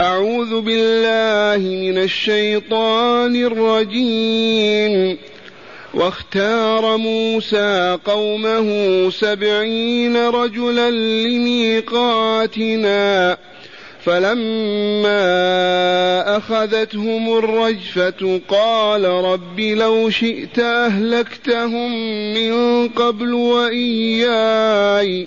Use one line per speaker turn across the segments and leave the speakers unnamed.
أعوذ بالله من الشيطان الرجيم. واختار موسى قومه سبعين رجلا لميقاتنا. فلما أخذتهم الرجفة قال رب لو شئت أهلكتهم من قبل وإياي.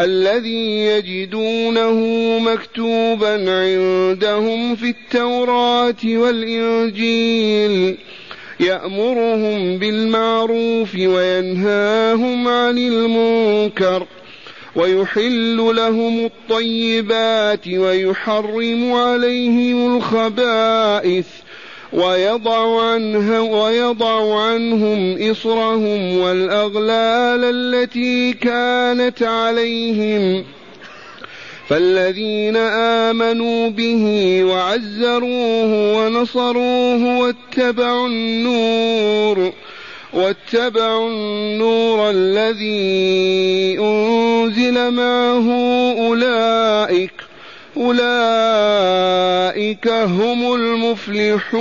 الذي يجدونه مكتوبا عندهم في التوراة والإنجيل. يأمرهم بالمعروف وينهاهم عن المنكر. ويحل لهم الطيبات ويحرم عليهم الخبائث. ويضع, عنها ويضع عنهم إصرهم والأغلال التي كانت عليهم. فالذين آمنوا به وعزروه ونصروه واتبعوا النور واتبعوا النور الذي أنزل معه أولئك أولئك هم المفلحون.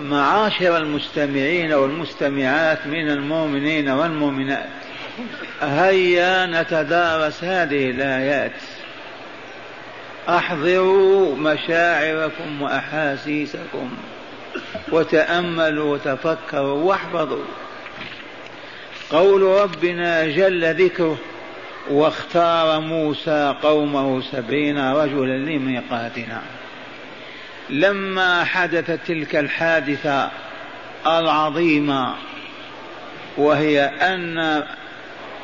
معاشر المستمعين والمستمعات من المؤمنين والمؤمنات. هيا نتدارس هذه الآيات. أحضروا مشاعركم وأحاسيسكم وتأملوا وتفكروا واحفظوا. قول ربنا جل ذكره واختار موسى قومه سبعين رجلا لميقاتنا. لما حدثت تلك الحادثة العظيمة وهي أن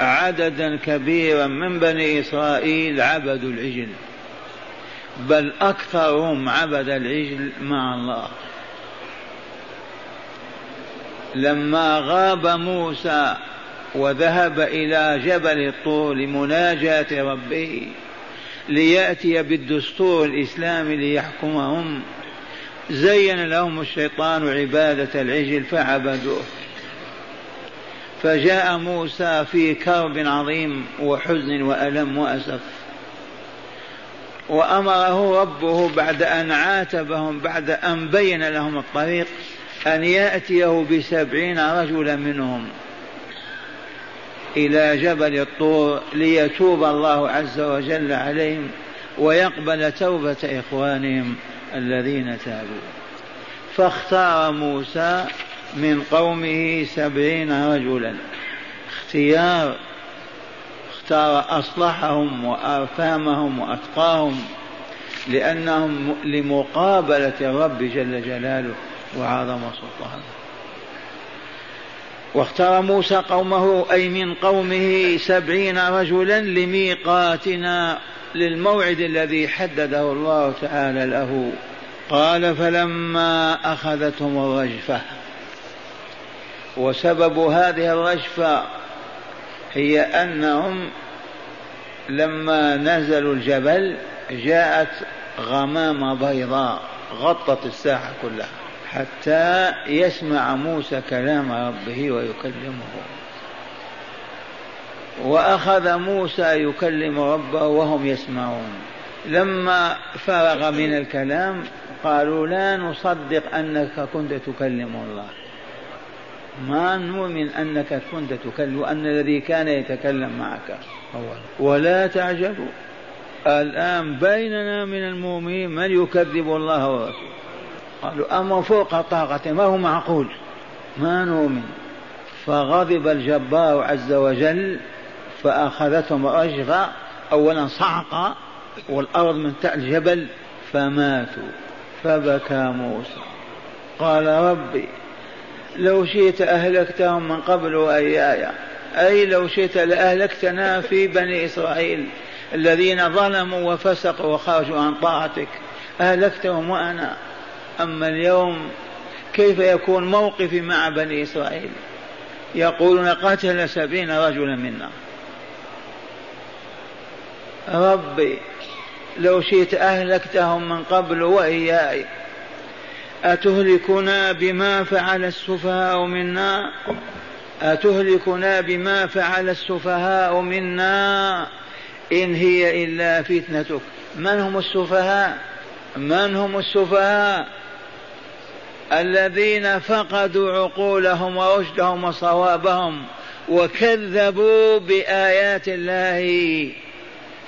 عددا كبيرا من بني إسرائيل عبدوا العجل بل أكثرهم عبد العجل مع الله. لما غاب موسى وذهب إلى جبل الطور لمناجاة ربه ليأتي بالدستور الإسلامي ليحكمهم. زين لهم الشيطان عبادة العجل فعبدوه. فجاء موسى في كرب عظيم وحزن وألم وأسف. وأمره ربه بعد أن عاتبهم بعد أن بين لهم الطريق أن يأتيه بسبعين رجلا منهم. إلى جبل الطور ليتوب الله عز وجل عليهم ويقبل توبة إخوانهم الذين تابوا. فاختار موسى من قومه سبعين رجلا. اختيار اختار أصلحهم وأرفامهم وأتقاهم لأنهم لمقابلة الرب جل جلاله وعظم سلطانه. واختار موسى قومه أي من قومه سبعين رجلا لميقاتنا للموعد الذي حدده الله تعالى له. قال فلما أخذتهم الرجفة. وسبب هذه الرجفة هي أنهم لما نزلوا الجبل جاءت غمامة بيضاء غطت الساحة كلها. حتى يسمع موسى كلام ربه ويكلمه. وأخذ موسى يكلم ربه وهم يسمعون. لما فرغ من الكلام قالوا لا نصدق أنك كنت تكلم الله. ما نؤمن أنك كنت تكلم وأن الذي كان يتكلم معك. ولا تعجبوا. الآن بيننا من المؤمنين من يكذب الله ورسوله؟ قالوا أمر فوق طاقته ما هو معقول؟ ما نؤمن. فغضب الجبار عز وجل فأخذتهم رجفة أولا صعقة والأرض من تحت الجبل فماتوا. فبكى موسى. قال ربي لو شئت أهلكتهم من قبل وإياي. أي لو شئت لأهلكتنا في بني إسرائيل الذين ظلموا وفسقوا وخرجوا عن طاعتك. أهلكتهم وأنا. أما اليوم كيف يكون موقفي مع بني إسرائيل؟ يقولون قتل سبعين رجلا منا. ربي لو شئت أهلكتهم من قبل وإياي أتهلكنا بما فعل السفهاء منا؟ أتهلكنا بما فعل السفهاء منا؟ إن هي إلا فتنتك. من هم السفهاء؟ من هم السفهاء؟ الذين فقدوا عقولهم ورشدهم وصوابهم وكذبوا بآيات الله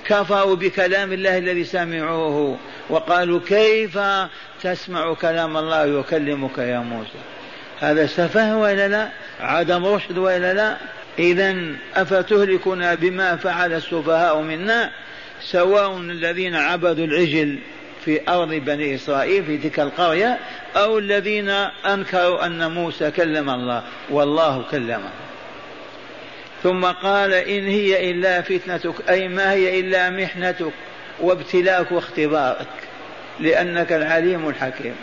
كفروا بكلام الله الذي سمعوه وقالوا كيف تسمع كلام الله يكلمك يا موسى؟ هذا سفه وإلا لا؟ عدم رشد وإلا لا؟ إذا أفتهلكنا بما فعل السفهاء منا؟ سواء الذين عبدوا العجل في أرض بني إسرائيل في تلك القرية أو الذين أنكروا أن موسى كلم الله والله كلمه. ثم قال إن هي إلا فتنتك أي ما هي إلا محنتك وابتلاءك واختبارك لأنك العليم الحكيم.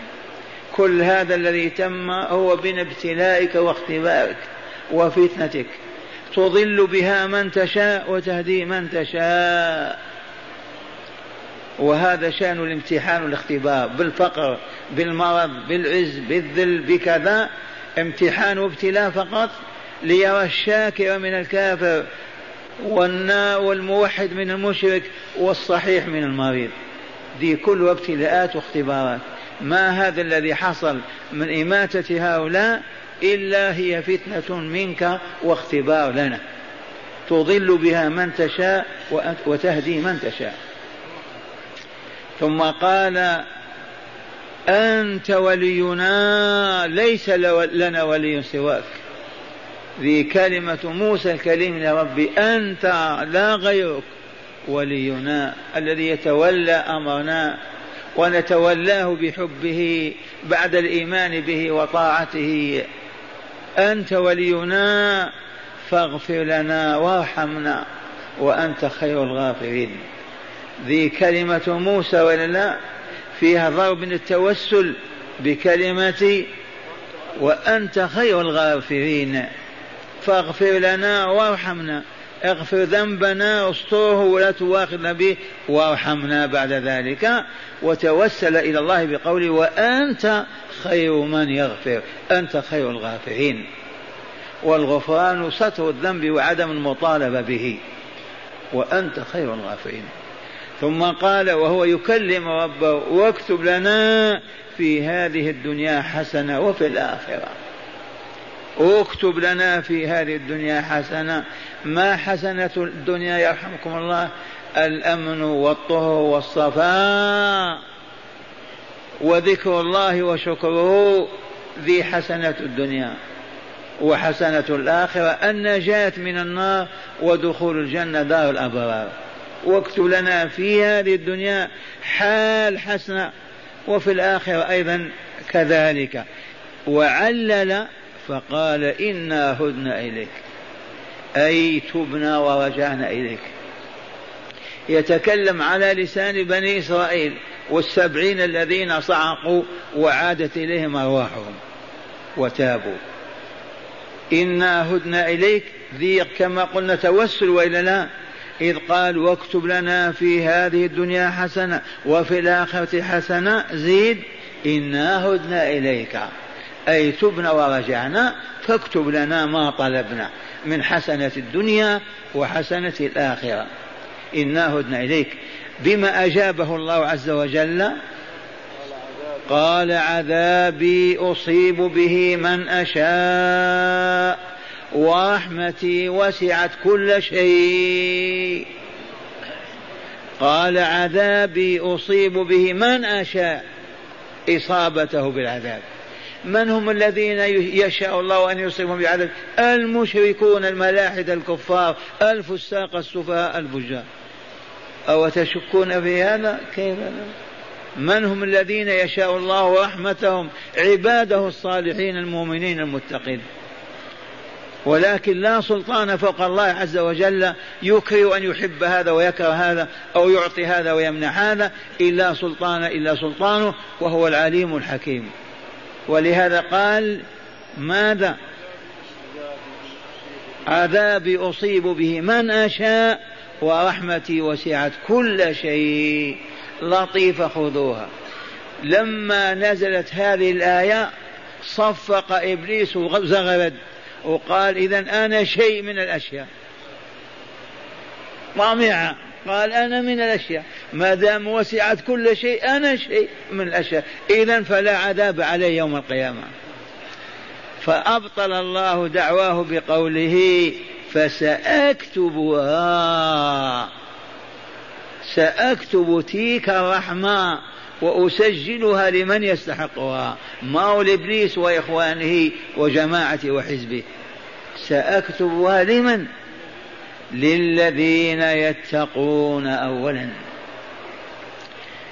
كل هذا الذي تم هو بين ابتلائك واختبارك وفتنتك. تضل بها من تشاء وتهدي من تشاء. وهذا شأن الامتحان والاختبار بالفقر بالمرض بالعز بالذل بكذا. امتحان وابتلاء فقط ليرى الشاكر من الكافر والموحد من المشرك والصحيح من المريض. دي كلها ابتلاءات واختبارات. ما هذا الذي حصل من إماتة هؤلاء؟ إلا هي فتنة منك واختبار لنا. تضل بها من تشاء وتهدي من تشاء. ثم قال أنت ولينا ليس لنا ولي سواك. ذي كلمة موسى الكليم لربي أنت لا غيرك ولينا الذي يتولى أمرنا ونتولاه بحبه بعد الإيمان به وطاعته. أنت ولينا فاغفر لنا وارحمنا وأنت خير الغافرين. ذي كلمة موسى ولا لا؟ فيها ضرب من التوسل بكلمة وأنت خير الغافرين. فاغفر لنا وارحمنا. اغفر ذنبنا واستره ولا تواخذنا به. وارحمنا بعد ذلك. وتوسل إلى الله بقوله وأنت خير من يغفر. أنت خير الغافرين. والغفران ستر الذنب وعدم المطالبة به. وأنت خير الغافرين. ثم قال وهو يكلم ربه واكتب لنا في هذه الدنيا حسنة وفي الآخرة. اكتب لنا في هذه الدنيا حسنة. ما حسنة الدنيا يرحمكم الله؟ الأمن والطهر والصفاء. وذكر الله وشكره ذي حسنة الدنيا وحسنة الآخرة. النجاة من النار ودخول الجنة دار الأبرار. واكتب لنا في هذه الدنيا حال حسنة وفي الآخرة أيضا كذلك. وعلل فقال إنا هدنا إليك أي تبنا ورجعنا إليك. يتكلم على لسان بني إسرائيل والسبعين الذين صعقوا وعادت إليهم أرواحهم وتابوا. إنا هدنا إليك ذي كما قلنا توسل وإلا لا إذ قال واكتب لنا في هذه الدنيا حسنة وفي الآخرة حسنة زيد إنا هدنا إليك. أي تبنا ورجعنا فاكتب لنا ما طلبنا من حسنة الدنيا وحسنة الآخرة. إنا هدنا إليك. بما أجابه الله عز وجل؟ قال عذابي أصيب به من أشاء. ورحمتي وسعت كل شيء. قال عذابي أصيب به من أشاء إصابته بالعذاب. من هم الذين يشاء الله أن يصيبهم بعذاب؟ المشركون الملاحدة الكفار الفساق السفهاء الفجار. أو تشكون في هذا؟ كيف؟ من هم الذين يشاء الله رحمتهم؟ عباده الصالحين المؤمنين المتقين. ولكن لا سلطان فوق الله عز وجل يكره أن يحب هذا ويكره هذا أو يعطي هذا ويمنع هذا إلا سلطان إلا سلطانه وهو العليم الحكيم. ولهذا قال ماذا؟ عذابي أصيب به من أشاء ورحمتي وسعت كل شيء. لطيفة خذوها. لما نزلت هذه الآية صفق إبليس وزغرد وقال إذا أنا شيء من الأشياء. طامعة قال أنا من الأشياء. ما دام وسعت كل شيء أنا شيء من الأشياء. إذا فلا عذاب علي يوم القيامة. فأبطل الله دعواه بقوله فسأكتبها. سأكتب تلك الرحمة. وأسجلها لمن يستحقها. ما هو لإبليس وإخوانه وجماعته وحزبه. سأكتبها لمن؟ للذين يتقون أولا.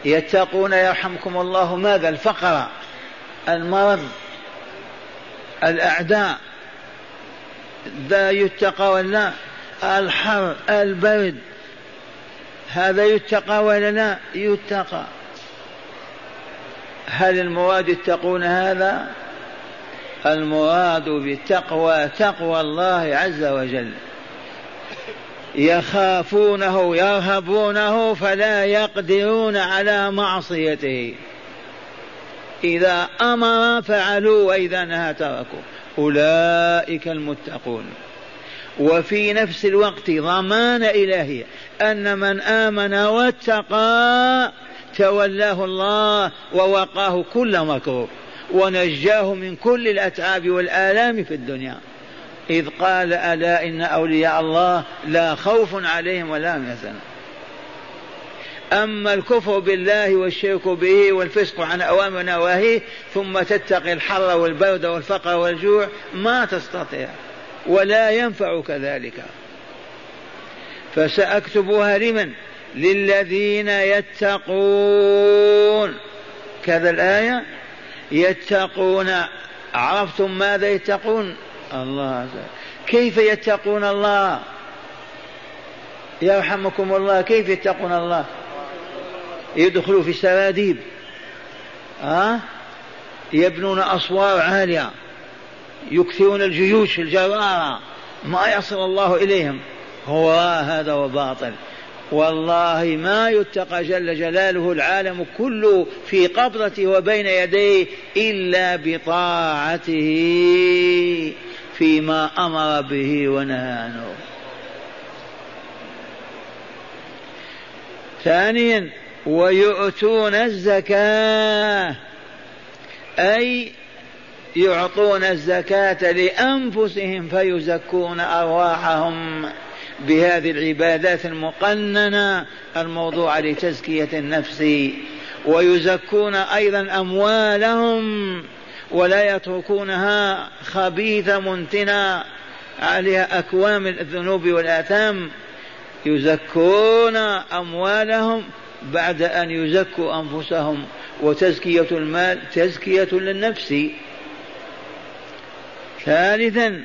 يتقون يرحمكم الله. ماذا؟ الفقر المرض الأعداء ذا يتقى ولا؟ الحر البرد هذا يتقى ولا لا؟ يتقى. هل المراد يتقون هذا؟ المراد بالتقوى تقوى الله عز وجل. يخافونه يرهبونه فلا يقدرون على معصيته. إذا أمر فعلوا وإذا نهى تركوا. أولئك المتقون. وفي نفس الوقت ضمان إلهي أن من آمن واتقى تولاه الله ووقاه كل مكروه ونجاه من كل الأتعاب والآلام في الدنيا. إذ قال ألا إن أولياء الله لا خوف عليهم ولا هم يحزنون. أما الكفر بالله والشرك به والفسق عن أوامر نواهيه ثم تتقي الحر والبرد والفقر والجوع ما تستطيع ولا ينفعك ذلك. فسأكتبها لمن؟ للذين يتقون. كذا الآية. يتقون. عرفتم ماذا يتقون؟ الله كيف يتقون الله؟ يرحمكم الله. كيف يتقون الله؟ يدخلوا في السراديب ها؟ أه؟ يبنون أسوار عالية. يكثرون الجيوش الجرارة ما يصل الله إليهم. هو هذا وباطل. والله ما يتقى جل جلاله العالم كله في قبضته وبين يديه إلا بطاعته فيما أمر به ونهى عنه. ثانيا ويؤتون الزكاة. أي يعطون الزكاة لأنفسهم فيزكون أرواحهم. بهذه العبادات المقننة الموضوعة لتزكية النفس. ويزكون أيضا أموالهم ولا يتركونها خبيثة منتنة عليها أكوام الذنوب والآثام. يزكون أموالهم بعد أن يزكوا أنفسهم. وتزكية المال تزكية للنفس. ثالثا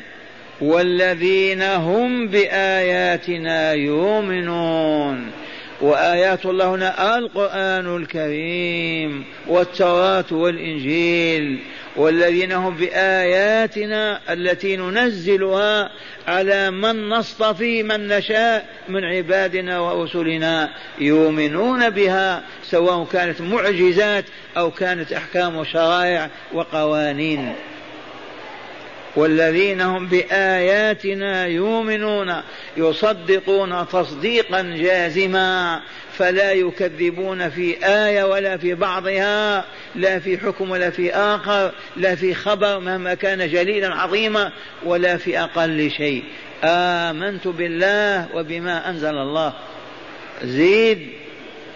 والذين هم بآياتنا يؤمنون. وآيات الله هنا القرآن الكريم والتوراة والإنجيل. والذين هم بآياتنا التي ننزلها على من نصطفي من نشاء من عبادنا ورسلنا يؤمنون بها سواء كانت معجزات أو كانت أحكام وشرائع وقوانين. والذين هم بآياتنا يؤمنون يصدقون تصديقا جازما فلا يكذبون في آية ولا في بعضها لا في حكم ولا في آخر لا في خبر مهما كان جليلا عظيما ولا في أقل شيء. آمنت بالله وبما أنزل الله. زيد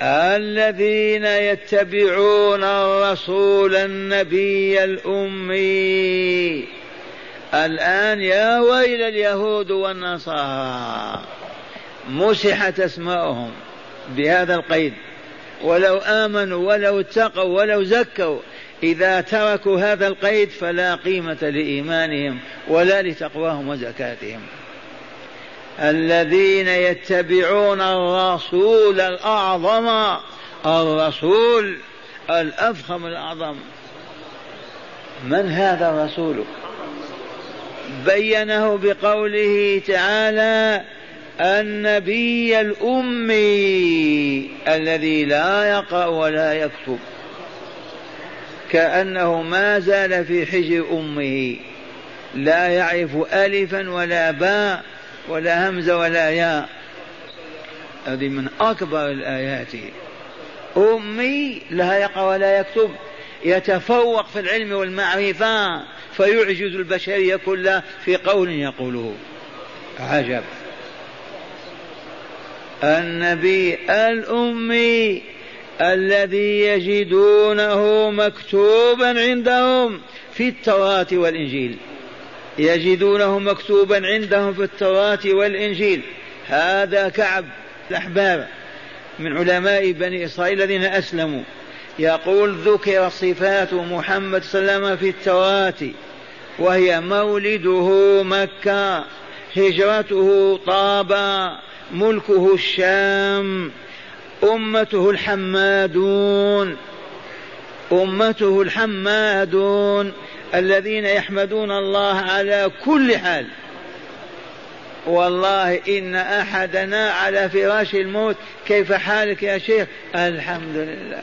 الذين يتبعون الرسول النبي الأمي. الآن يا ويل اليهود والنصارى مسحت أسماؤهم بهذا القيد. ولو آمنوا ولو اتقوا ولو زكوا إذا تركوا هذا القيد فلا قيمة لإيمانهم ولا لتقواهم وزكاتهم. الذين يتبعون الرسول الأعظم الرسول الأفخم الأعظم. من هذا الرسول؟ بينه بقوله تعالى النبي الأمي الذي لا يقرأ ولا يكتب. كأنه ما زال في حجر أمه. لا يعرف ألفا ولا باء ولا همزة ولا ياء. هذه من أكبر الآيات. أمي لا يقرأ ولا يكتب. يتفوق في العلم والمعرفة فيعجز البشرية كلها في قول يقوله. عجب. النبي الأمي الذي يجدونه مكتوبا عندهم في التوراة والإنجيل. يجدونه مكتوبا عندهم في التوراة والإنجيل. هذا كعب الأحبار من علماء بني إسرائيل الذين أسلموا. يقول ذكر صفات محمد صلى الله عليه وسلم في التوراة وهي مولده مكة هجرته طابا ملكه الشام أمته الحمادون أمته الحمادون الذين يحمدون الله على كل حال. والله إن أحدنا على فراش الموت كيف حالك يا شيخ؟ الحمد لله.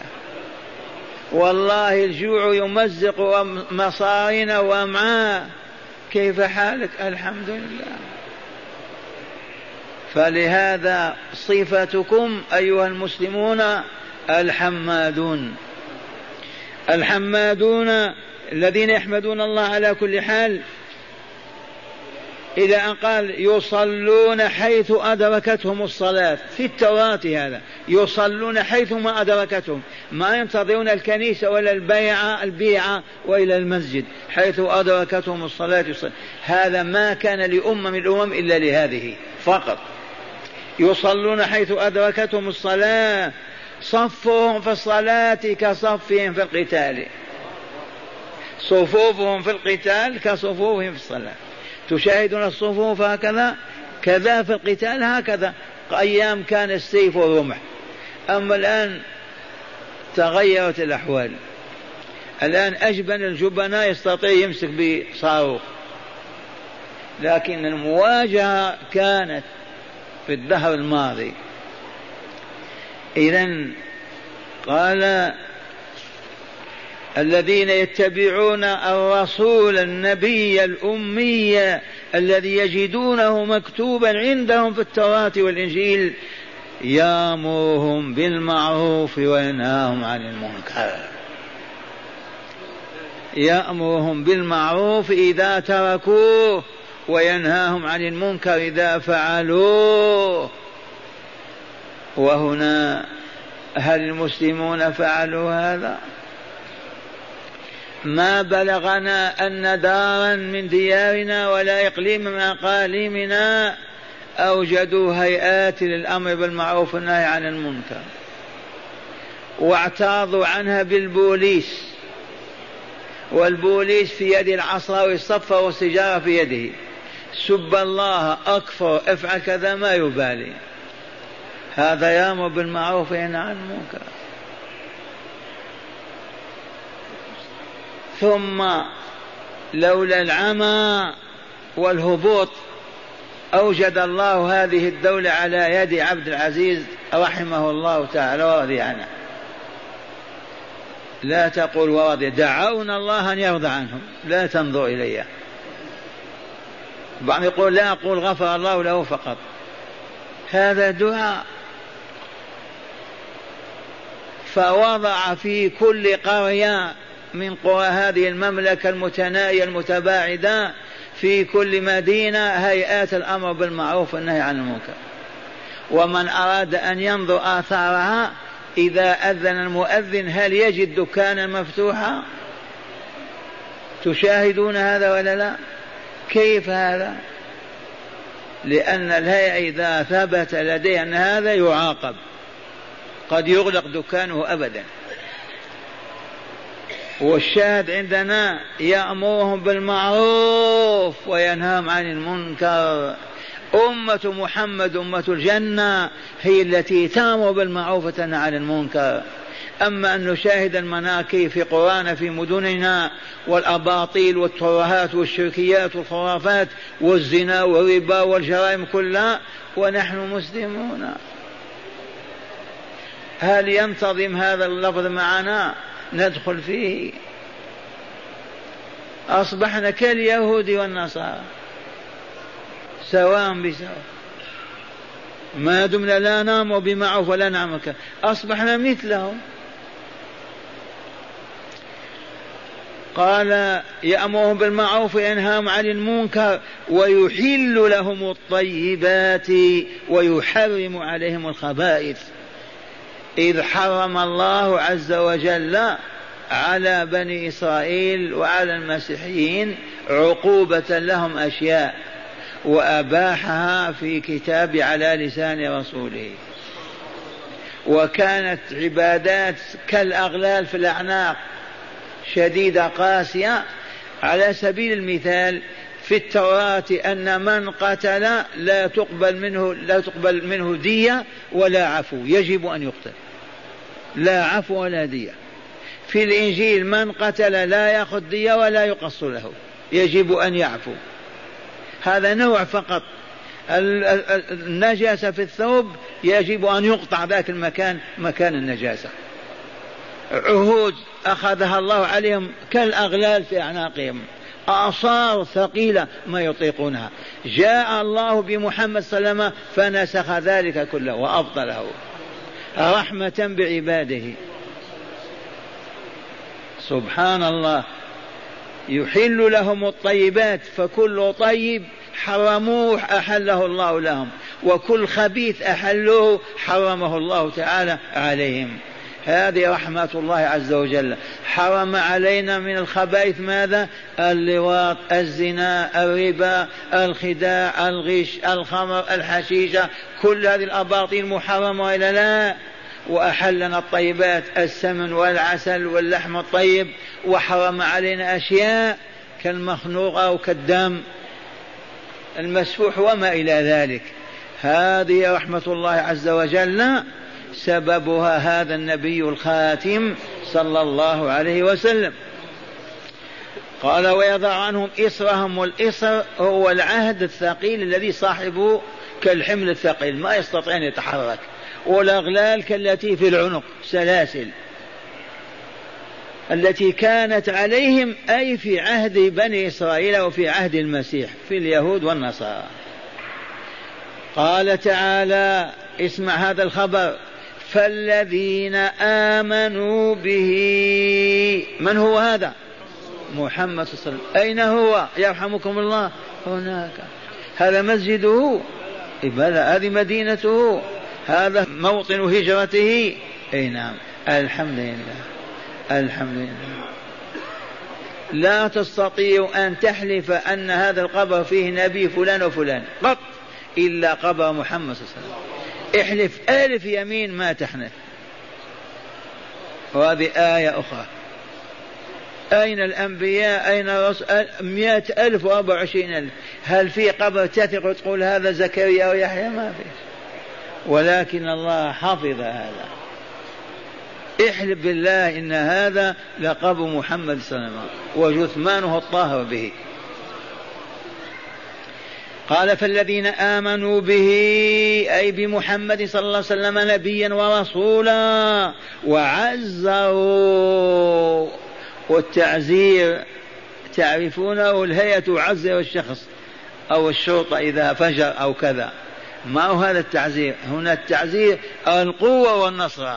والله الجوع يمزق مصارنا وامعاء كيف حالك؟ الحمد لله. فلهذا صفتكم أيها المسلمون الحمادون. الحمادون الذين يحمدون الله على كل حال إلى أن قال يصلون حيث أدركتهم الصلاة في التوراة هذا يصلون حيث ما أدركتهم ما ينتظرون الكنيسة ولا البيعة البيعة وإلى المسجد حيث أدركتهم الصلاة. هذا ما كان لأمة من الأمم إلا لهذه فقط. يصلون حيث أدركتهم الصلاة صفهم في الصلاة كصفهم في القتال. صفوفهم في القتال كصفوفهم في الصلاة. تشاهدون الصفوف هكذا كذا في القتال هكذا. أيام كان السيف والرمح. أما الآن تغيرت الأحوال. الآن أجبن الجبناء يستطيع يمسك بصاروخ. لكن المواجهة كانت في الدهر الماضي. إذا قال الذين يتبعون الرسول النبي الأمي الذي يجدونه مكتوبا عندهم في التوراة والإنجيل يامرهم بالمعروف وينهاهم عن المنكر يأمرهم بالمعروف إذا تركوه وينهاهم عن المنكر إذا فعلوه وهنا هل المسلمون فعلوا هذا؟ ما بلغنا أن دارا من ديارنا ولا إقليم من أقاليمنا أوجدوا هيئات للأمر بالمعروف والنهي عن المنكر واعتاضوا عنها بالبوليس والبوليس في يد العصا والصفة والسجارة في يده. سب الله أكفر افعل كذا ما يبالي. هذا يأمر بالمعروف وينهى عن المنكر. ثم لولا العمى والهبوط أوجد الله هذه الدولة على يد عبد العزيز رحمه الله تعالى. ورضي عنه. لا تقول ورضي. دعونا الله أن يرضى عنهم. لا تنظر إلي. بعض يقول لا أقول غفر الله له فقط. هذا دعاء. فوضع في كل قرية من قرى هذه المملكة المتنائية المتباعدة في كل مدينة هيئات الأمر بالمعروف والنهي عن المنكر. ومن أراد أن ينظر آثارها إذا أذن المؤذن هل يجد دكانا مفتوحا؟ تشاهدون هذا ولا لا؟ كيف هذا؟ لأن الهيئة إذا ثبت لديه أن هذا يعاقب. قد يغلق دكانه أبدا. والشاهد عندنا يأمرهم بالمعروف وينهاهم عن المنكر. أمة محمد أمة الجنة هي التي تأمر بالمعروف وتنهى عن المنكر. أما أن نشاهد المناكي في قرانا في مدننا والأباطيل والترهات والشركيات والخرافات والزنا والربا والجرائم كلها ونحن مسلمون. هل ينتظم هذا اللفظ معنا؟ ندخل فيه. أصبحنا كاليهود والنصارى. سواء بسواء. ما دمنا لا نامر بمعروف ولا نعمل أصبحنا مثلهم. قال يأمرهم بالمعروف وينهاهم عن المنكر ويحل لهم الطيبات ويحرم عليهم الخبائث. إذ حرم الله عز وجل على بني إسرائيل وعلى المسيحيين عقوبة لهم أشياء وأباحها في كتاب على لسان رسوله. وكانت عبادات كالأغلال في الأعناق شديدة قاسية. على سبيل المثال في التوراة أن من قتل لا تقبل منه لا تقبل منه دية ولا عفو يجب أن يقتل. لا عفو ولا دية. في الإنجيل من قتل لا يأخذ دية ولا يقص له. يجب أن يعفو. هذا نوع فقط. النجاسة في الثوب يجب أن يقطع ذاك المكان مكان النجاسة. عهود أخذها الله عليهم كالأغلال في أعناقهم. آثار ثقيلة ما يطيقونها. جاء الله بمحمد صلى الله عليه وسلم فنسخ ذلك كله وأبطله. رحمة بعباده. سبحان الله. يحل لهم الطيبات فكل طيب حرموه أحله الله لهم. وكل خبيث أحلوه حرمه الله تعالى عليهم. هذه رحمة الله عز وجل. حرم علينا من الخبائث ماذا؟ اللواط الزنا الربا الخداع الغش الخمر الحشيشة. كل هذه الأباطيل محرمة وإلا لا. وأحلنا الطيبات السمن والعسل واللحم الطيب. وحرم علينا أشياء كالمخنوق أو كالدم. المسفوح وما إلى ذلك. هذه رحمة الله عز وجل. سببها هذا النبي الخاتم صلى الله عليه وسلم. قال ويضع عنهم إصرهم والإصر هو العهد الثقيل الذي صاحبه كالحمل الثقيل ما يستطيع أن يتحرك. والأغلال كالتي في العنق سلاسل. التي كانت عليهم أي في عهد بني إسرائيل وفي عهد المسيح في اليهود والنصارى. قال تعالى اسمع هذا الخبر. فالذين آمنوا به. من هو هذا؟ محمد صلى الله عليه وسلم. أين هو؟ يرحمكم الله. هناك. هذا مسجده. بلى هذه مدينته. هذا موطن هجرته. أي نعم. الحمد لله. الحمد لله. لا تستطيع أن تحلف أن هذا القبر فيه نبي فلان وفلان. قط. إلا قبر محمد صلى الله عليه وسلم. احلف ألف يمين ما تحنث. وهذه آية أخرى. أين الأنبياء؟ أين الرسل؟ مئة ألف وأربع وعشرين ألف. هل في قبر تثق وتقول هذا زكريا أو يحيى؟ ما في. ولكن الله حفظ هذا. احلف بالله إن هذا لقب محمد صلى الله عليه وسلم. وجثمانه الطاهر به. قال فالذين آمنوا به أي بمحمد صلى الله عليه وسلم نبيا ورسولا وعزروا والتعزير تعرفونه الهيئة تعزر الشخص أو الشرطة إذا فجر أو كذا. ما هو هذا التعزير؟ هنا التعزير القوة والنصر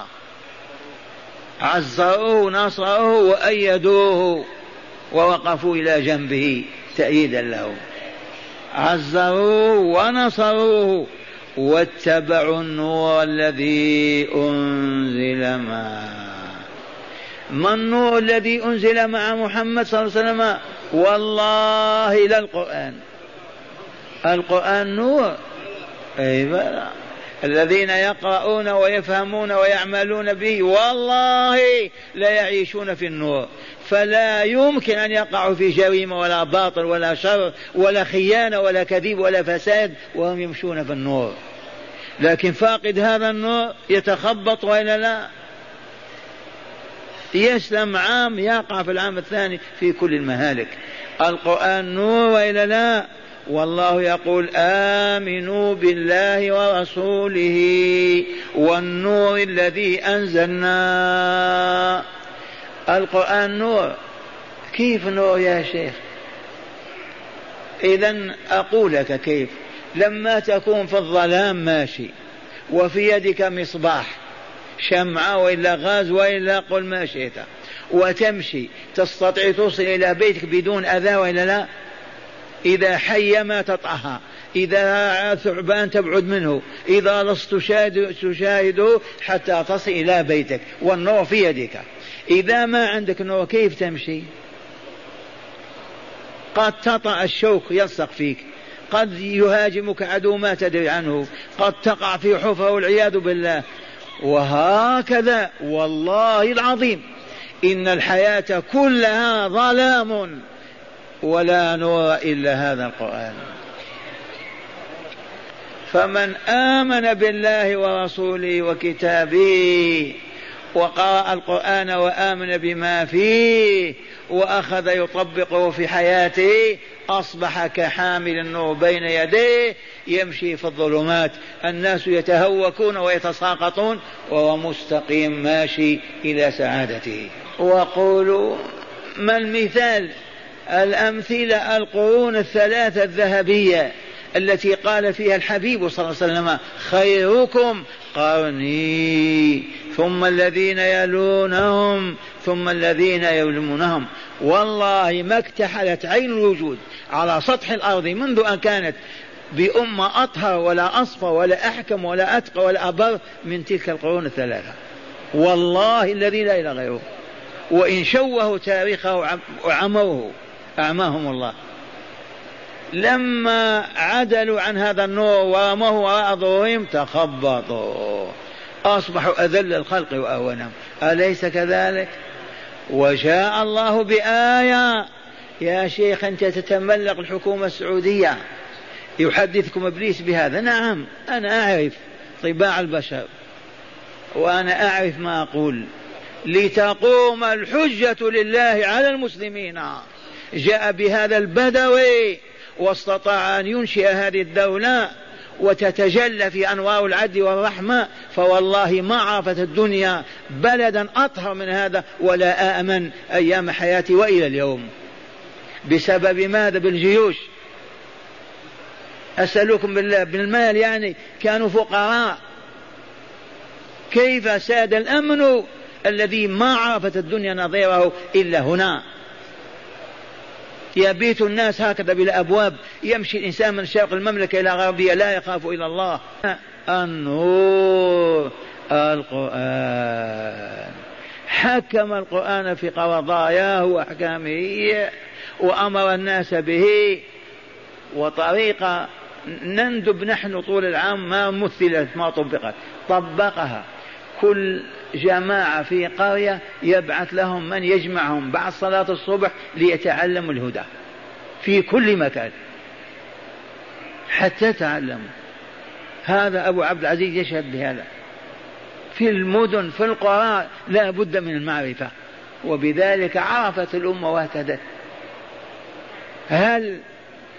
عزروه نصروه وأيدوه ووقفوا إلى جنبه تأييدا له. عزروه ونصروه واتبعوا النور الذي أنزل معه. ما النور الذي أنزل مع محمد صلى الله عليه وسلم؟ والله لا القرآن. القرآن نور. أي بلى الذين يقرؤون ويفهمون ويعملون به والله لا يعيشون في النور. فلا يمكن أن يقعوا في جريمة ولا باطل ولا شر ولا خيانة ولا كذب ولا فساد وهم يمشون في النور. لكن فاقد هذا النور يتخبط وإلا لا؟ يسلم عام يقع في العام الثاني في كل المهالك. القرآن نور وإلا لا؟ والله يقول آمنوا بالله ورسوله والنور الذي أنزلنا. القرآن نور. كيف نور يا شيخ؟ إذا أقول لك كيف. لما تكون في الظلام ماشي وفي يدك مصباح شمعة وإلا غاز وإلا قل ما شئت وتمشي تستطيع توصل إلى بيتك بدون أذى وإلا لا؟ إذا حي ما تطعها إذا ثعبان تبعد منه إذا لصت تشاهده حتى تصل إلى بيتك والنور في يدك. إذا ما عندك نور كيف تمشي؟ قد تطأ الشوك يلصق فيك قد يهاجمك عدو ما تدري عنه قد تقع في حفرة والعياذ بالله. وهكذا والله العظيم إن الحياة كلها ظلام ولا نور إلا هذا القرآن. فمن آمن بالله ورسوله وكتابه وقرأ القرآن وآمن بما فيه وأخذ يطبقه في حياته أصبح كحامل النور بين يديه يمشي في الظلمات. الناس يتهوكون ويتساقطون وهو مستقيم ماشي إلى سعادته. وقولوا ما المثال؟ الأمثلة القرون الثلاثة الذهبية. التي قال فيها الحبيب صلى الله عليه وسلم خيركم قرني ثم الذين يلونهم ثم الذين يلمونهم والله ما اكتحلت عين الوجود على سطح الأرض منذ أن كانت بأمة أطهر ولا أصفى ولا أحكم ولا أتقى ولا أبر من تلك القرون الثلاثة. والله الذي لا إله غيره. وإن شوهوا تاريخه وعموه أعماهم الله. لما عدلوا عن هذا النور ورموه وراء ظهورهم تخبطوا. أصبحوا أذل الخلق وأهونهم. أليس كذلك؟ وجاء الله بآية. يا شيخ أنت تتملق الحكومة السعودية. يحدثكم إبليس بهذا؟ نعم أنا أعرف طباع البشر. وأنا أعرف ما أقول. لتقوم الحجة لله على المسلمين. جاء بهذا البدوي. واستطاع أن ينشئ هذه الدولة وتتجلى في أنوار العدل والرحمة فوالله ما عرفت الدنيا بلدا أطهر من هذا ولا آمن أيام حياتي وإلى اليوم. بسبب ماذا بالجيوش؟ أسألكم بالله بالمال يعني كانوا فقراء. كيف ساد الأمن الذي ما عرفت الدنيا نظيره إلا هنا؟ يبيت الناس هكذا بالأبواب يمشي الإنسان من شرق المملكة إلى غربها لا يخاف إلا الله. النور القرآن. حكم القرآن في قضاياه وأحكامه وأمر الناس به وطريقة نندب نحن طول العام ما مثلت ما طبقت طبقها. كل جماعة في قرية يبعث لهم من يجمعهم بعد صلاة الصبح ليتعلموا الهدى. في كل مكان. حتى تعلموا. هذا أبو عبد العزيز يشهد بهذا. في المدن في القرى لا بد من المعرفة. وبذلك عرفت الأمة واهتدت. هل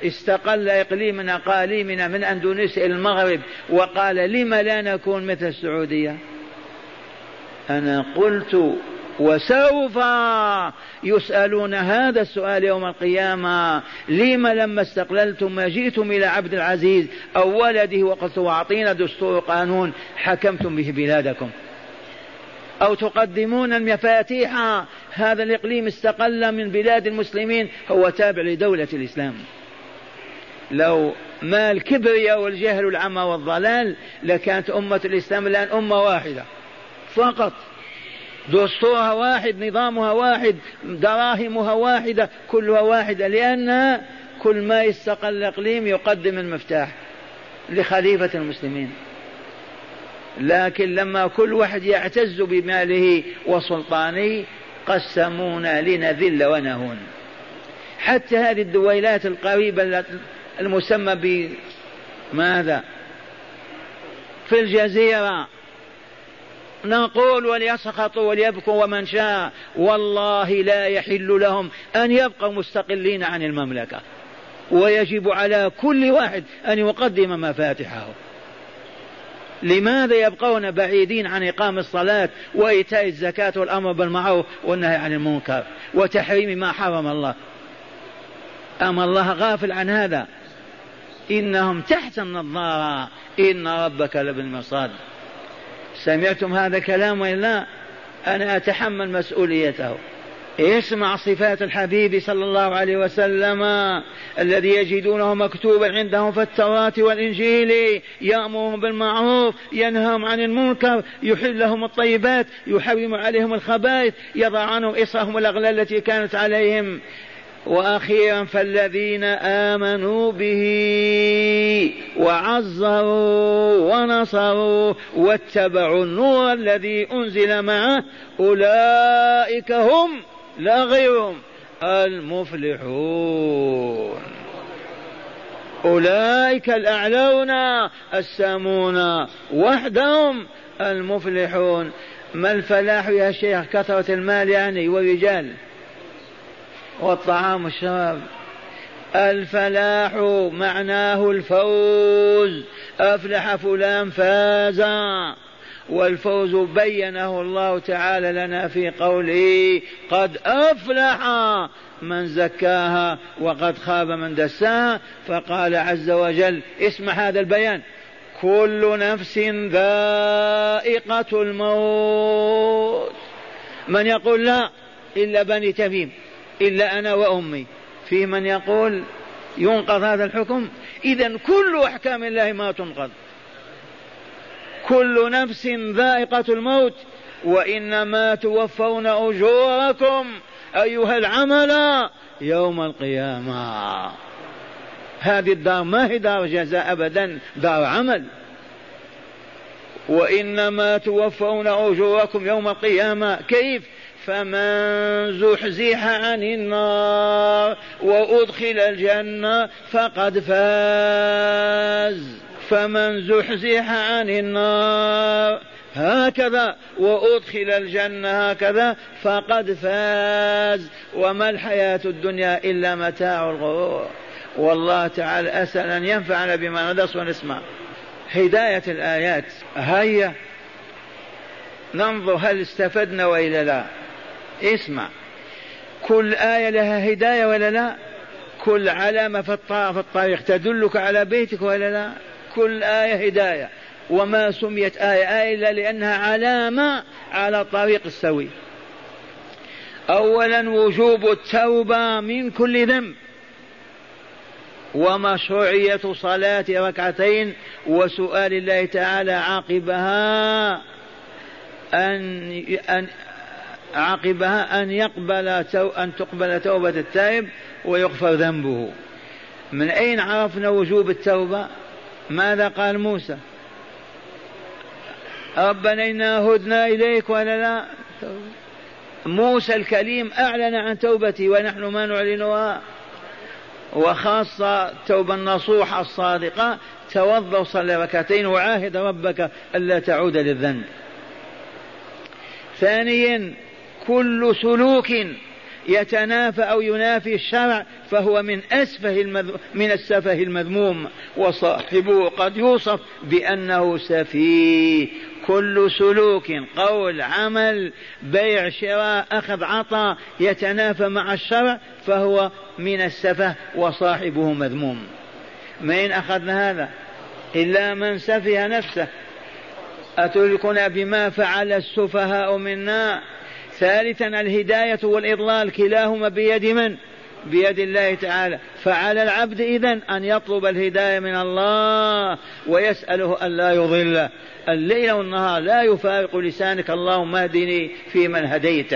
استقل إقليم أقاليمنا من أندونيسيا إلى المغرب وقال لم لا نكون مثل السعودية؟ أنا قلت وسوف يسألون هذا السؤال يوم القيامة لم لما استقللتم ما جئتم إلى عبد العزيز؟ أو ولده وقلت أعطينا دستور قانون حكمتم به بلادكم. أو تقدمون المفاتيح؟ هذا الإقليم استقل من بلاد المسلمين هو تابع لدولة الإسلام. لو ما الكبرياء والجهل والعمى والضلال لكانت أمة الإسلام الآن أمة واحدة. فقط. دستورها واحد نظامها واحد دراهمها واحدة كلها واحدة لأن كل ما يستقل الإقليم يقدم المفتاح لخليفة المسلمين. لكن لما كل واحد يعتز بماله وسلطانه قسمونا لنذل ونهون. حتى هذه الدويلات القريبة المسمى بماذا في الجزيرة. نقول وليسخطوا وليبكوا ومن شاء والله لا يحل لهم أن يبقوا مستقلين عن المملكة. ويجب على كل واحد أن يقدم مفاتحه. لماذا يبقون بعيدين عن إقام الصلاة وإيتاء الزكاة والأمر بالمعروف والنهي عن المنكر وتحريم ما حرم الله؟ أما الله غافل عن هذا؟ إنهم تحت النظارة. إن ربك لبالمرصاد. سمعتم هذا الكلام وإلا أنا أتحمل مسؤوليته. اسمع صفات الحبيب صلى الله عليه وسلم الذي يجدونه مكتوبا عندهم في التوراة والإنجيل يأمرهم بالمعروف ينهاهم عن المنكر يحل لهم الطيبات يحرم عليهم الخبائث يضع عنهم إصرهم الأغلال التي كانت عليهم. وأخيرا فالذين آمنوا به وعزروا ونصروا واتبعوا النور الذي أنزل معه أولئك هم لا غيرهم المفلحون. أولئك الأعلون السامون وحدهم المفلحون. ما الفلاح يا شيخ؟ كثرة المال يعني والرجال. والطعام والشراب. الفلاح معناه الفوز. أفلح فلان فاز. والفوز بينه الله تعالى لنا في قوله قد أفلح من زكاها وقد خاب من دساها. فقال عز وجل اسمع هذا البيان. كل نفس ذائقة الموت. من يقول لا إلا بني تميم. إلا أنا وأمي. في من يقول ينقض هذا الحكم؟ إذا كل أحكام الله ما تنقض. كل نفس ذائقة الموت. وإنما توفون أجوركم أيها العمل يوم القيامة. هذه الدار ما هي دار جزاء أبدا دار عمل. وإنما توفون أجوركم يوم القيامة. كيف؟ فمن زحزح عن النار وأدخل الجنة فقد فاز. فمن زحزح عن النار هكذا وأدخل الجنة هكذا فقد فاز. وما الحياة الدنيا إلا متاع الغرور. والله تعالى أسأل أن ينفعنا بما ندرس ونسمع. هداية الآيات هيا. ننظر هل استفدنا وإلا لا. اسمع. كل آية لها هداية ولا لا؟ كل علامة في الطريق. تدلك على بيتك ولا لا؟ كل آية هداية. وما سميت آية. آية إلا لأنها علامة على الطريق السوي. أولا وجوب التوبة من كل ذنب. ومشروعية صلاة ركعتين. وسؤال الله تعالى عاقبها أن أن عقبها أن يقبل أن تقبل توبة التائب ويغفر ذنبه. من أين عرفنا وجوب التوبة؟ ماذا قال موسى؟ ربنا إنا هدنا إليك ولا لا؟ موسى الكليم أعلن عن توبته ونحن ما نعلنها. وخاصة التوبة النصوحة الصادقة توضأ وصلي ركعتين وعاهد ربك ألا تعود للذنب. ثانيا كل سلوك يتنافى أو ينافي الشرع فهو من أسفه المذ... من السفه المذموم وصاحبه قد يوصف بأنه سفيه. كل سلوك قول عمل بيع شراء أخذ عطاء يتنافى مع الشرع فهو من السفه وصاحبه مذموم. من أخذنا هذا؟ إلا من سفه نفسه. أتدركنا بما فعل السفهاء منا؟ ثالثا الهداية والإضلال كلاهما بيد من؟ بيد الله تعالى. فعلى العبد إذن أن يطلب الهداية من الله ويسأله ألا يضل. الليل والنهار لا يفارق لسانك اللهم اهدني فيمن هديت.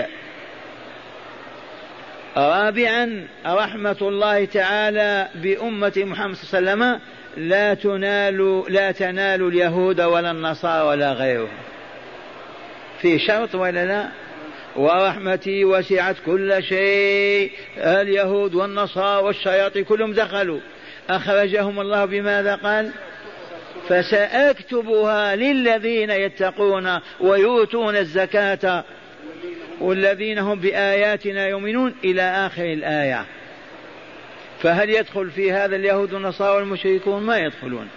رابعا رحمة الله تعالى بأمة محمد صلى الله عليه وسلم. لا تنال لا تنال اليهود ولا النصارى ولا غيرهم. في شرط ولا لا؟ ورحمتي وسعت كل شيء. اليهود والنصارى والشياطين كلهم دخلوا. أخرجهم الله بماذا قال؟ فسأكتبها للذين يتقون ويؤتون الزكاة. والذين هم بآياتنا يؤمنون إلى آخر الآية. فهل يدخل في هذا اليهود والنصارى والمشركون؟ ما يدخلون.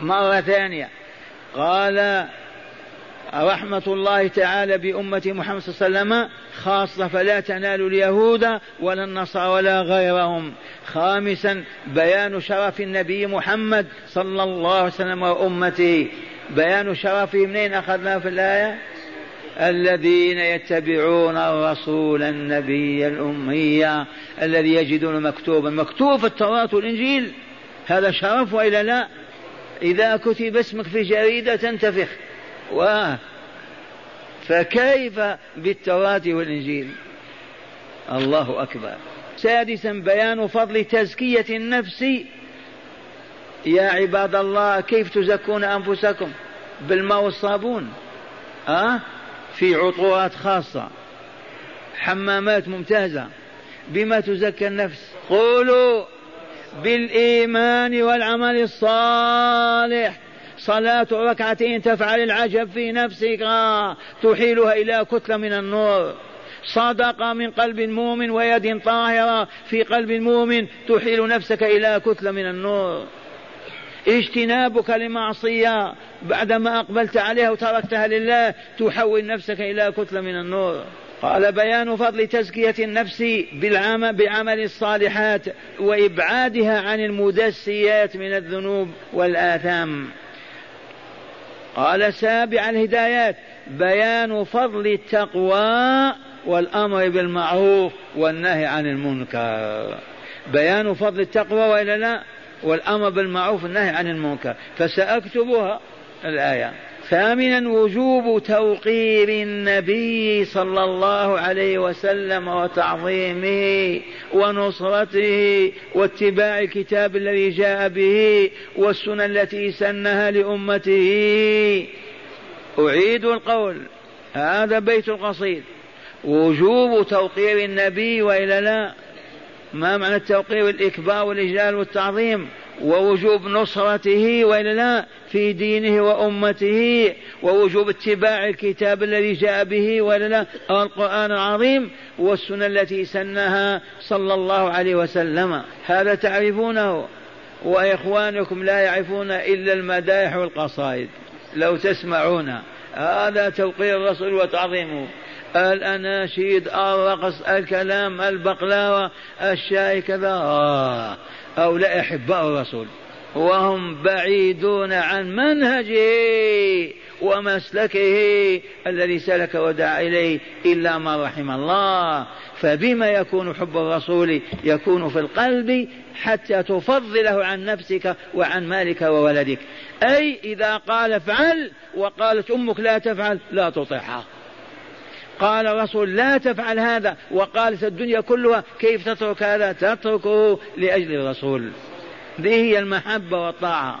مرة ثانية. قال رحمة الله تعالى بأمة محمد صلى الله عليه وسلم خاصة فلا تنال اليهود ولا النصارى ولا غيرهم. خامسا بيان شرف النبي محمد صلى الله عليه وسلم وأمته. بيان شرفه منين أخذناه في الآية؟ الذين يتبعون الرسول النبي الأمي الذي يجدون مكتوبا. مكتوب في التوراة والإنجيل هذا شرف وإلا لا؟ إذا كتب اسمك في جريدة تنتفخ. واه فكيف بالتوراة والإنجيل؟ الله أكبر. سادسا بيان فضل تزكية النفس. يا عباد الله كيف تزكون أنفسكم؟ بالماء والصابون أه؟ في عطورات خاصة. حمامات ممتازة. بما تزكى النفس؟ قولوا بالإيمان والعمل الصالح. صلاة ركعتين تفعل العجب في نفسك. تحيلها إلى كتلة من النور. صدقة من قلب مؤمن ويد طاهرة. في قلب مؤمن تحيل نفسك إلى كتلة من النور. اجتنابك لمعصية. بعدما أقبلت عليها وتركتها لله تحول نفسك إلى كتلة من النور. قال بيان فضل تزكية النفس بالعمل بعمل الصالحات وإبعادها عن المدسيات من الذنوب والآثام. قال سابع الهدايات بيان فضل التقوى والأمر بالمعروف والنهي عن المنكر. بيان فضل التقوى وإلا لا؟ والأمر بالمعروف والنهي عن المنكر. فسأكتبها الآية. ثامنا وجوب توقير النبي صلى الله عليه وسلم وتعظيمه ونصرته واتباع الكتاب الذي جاء به والسنن التي سنها لأمته. أعيد القول هذا بيت القصيد. وجوب توقير النبي وإلا لا ما معنى التوقير؟ والاكبار والإجلال والتعظيم. ووجوب نصرته وإلا لا في دينه وأمته ووجوب اتباع الكتاب الذي جاء به والا لا القرآن العظيم والسنة التي سنها صلى الله عليه وسلم. هذا تعرفونه وإخوانكم لا يعرفون إلا المدائح والقصائد. لو تسمعون. هذا توقير الرسول وتعظيمه. الأناشيد الرقص الكلام البقلاوة الشاي كذا. آه. هؤلاء أحباء الرسول. وهم بعيدون عن منهجه ومسلكه الذي سلك ودعا إليه إلا ما رحم الله. فبما يكون حب الرسول يكون في القلب حتى تفضله عن نفسك وعن مالك وولدك. أي إذا قال افعل وقالت أمك لا تفعل لا تطيعها. قال الرسول لا تفعل هذا وقالت الدنيا كلها كيف تترك هذا؟ تتركه لأجل الرسول. هذه هي المحبة والطاعة.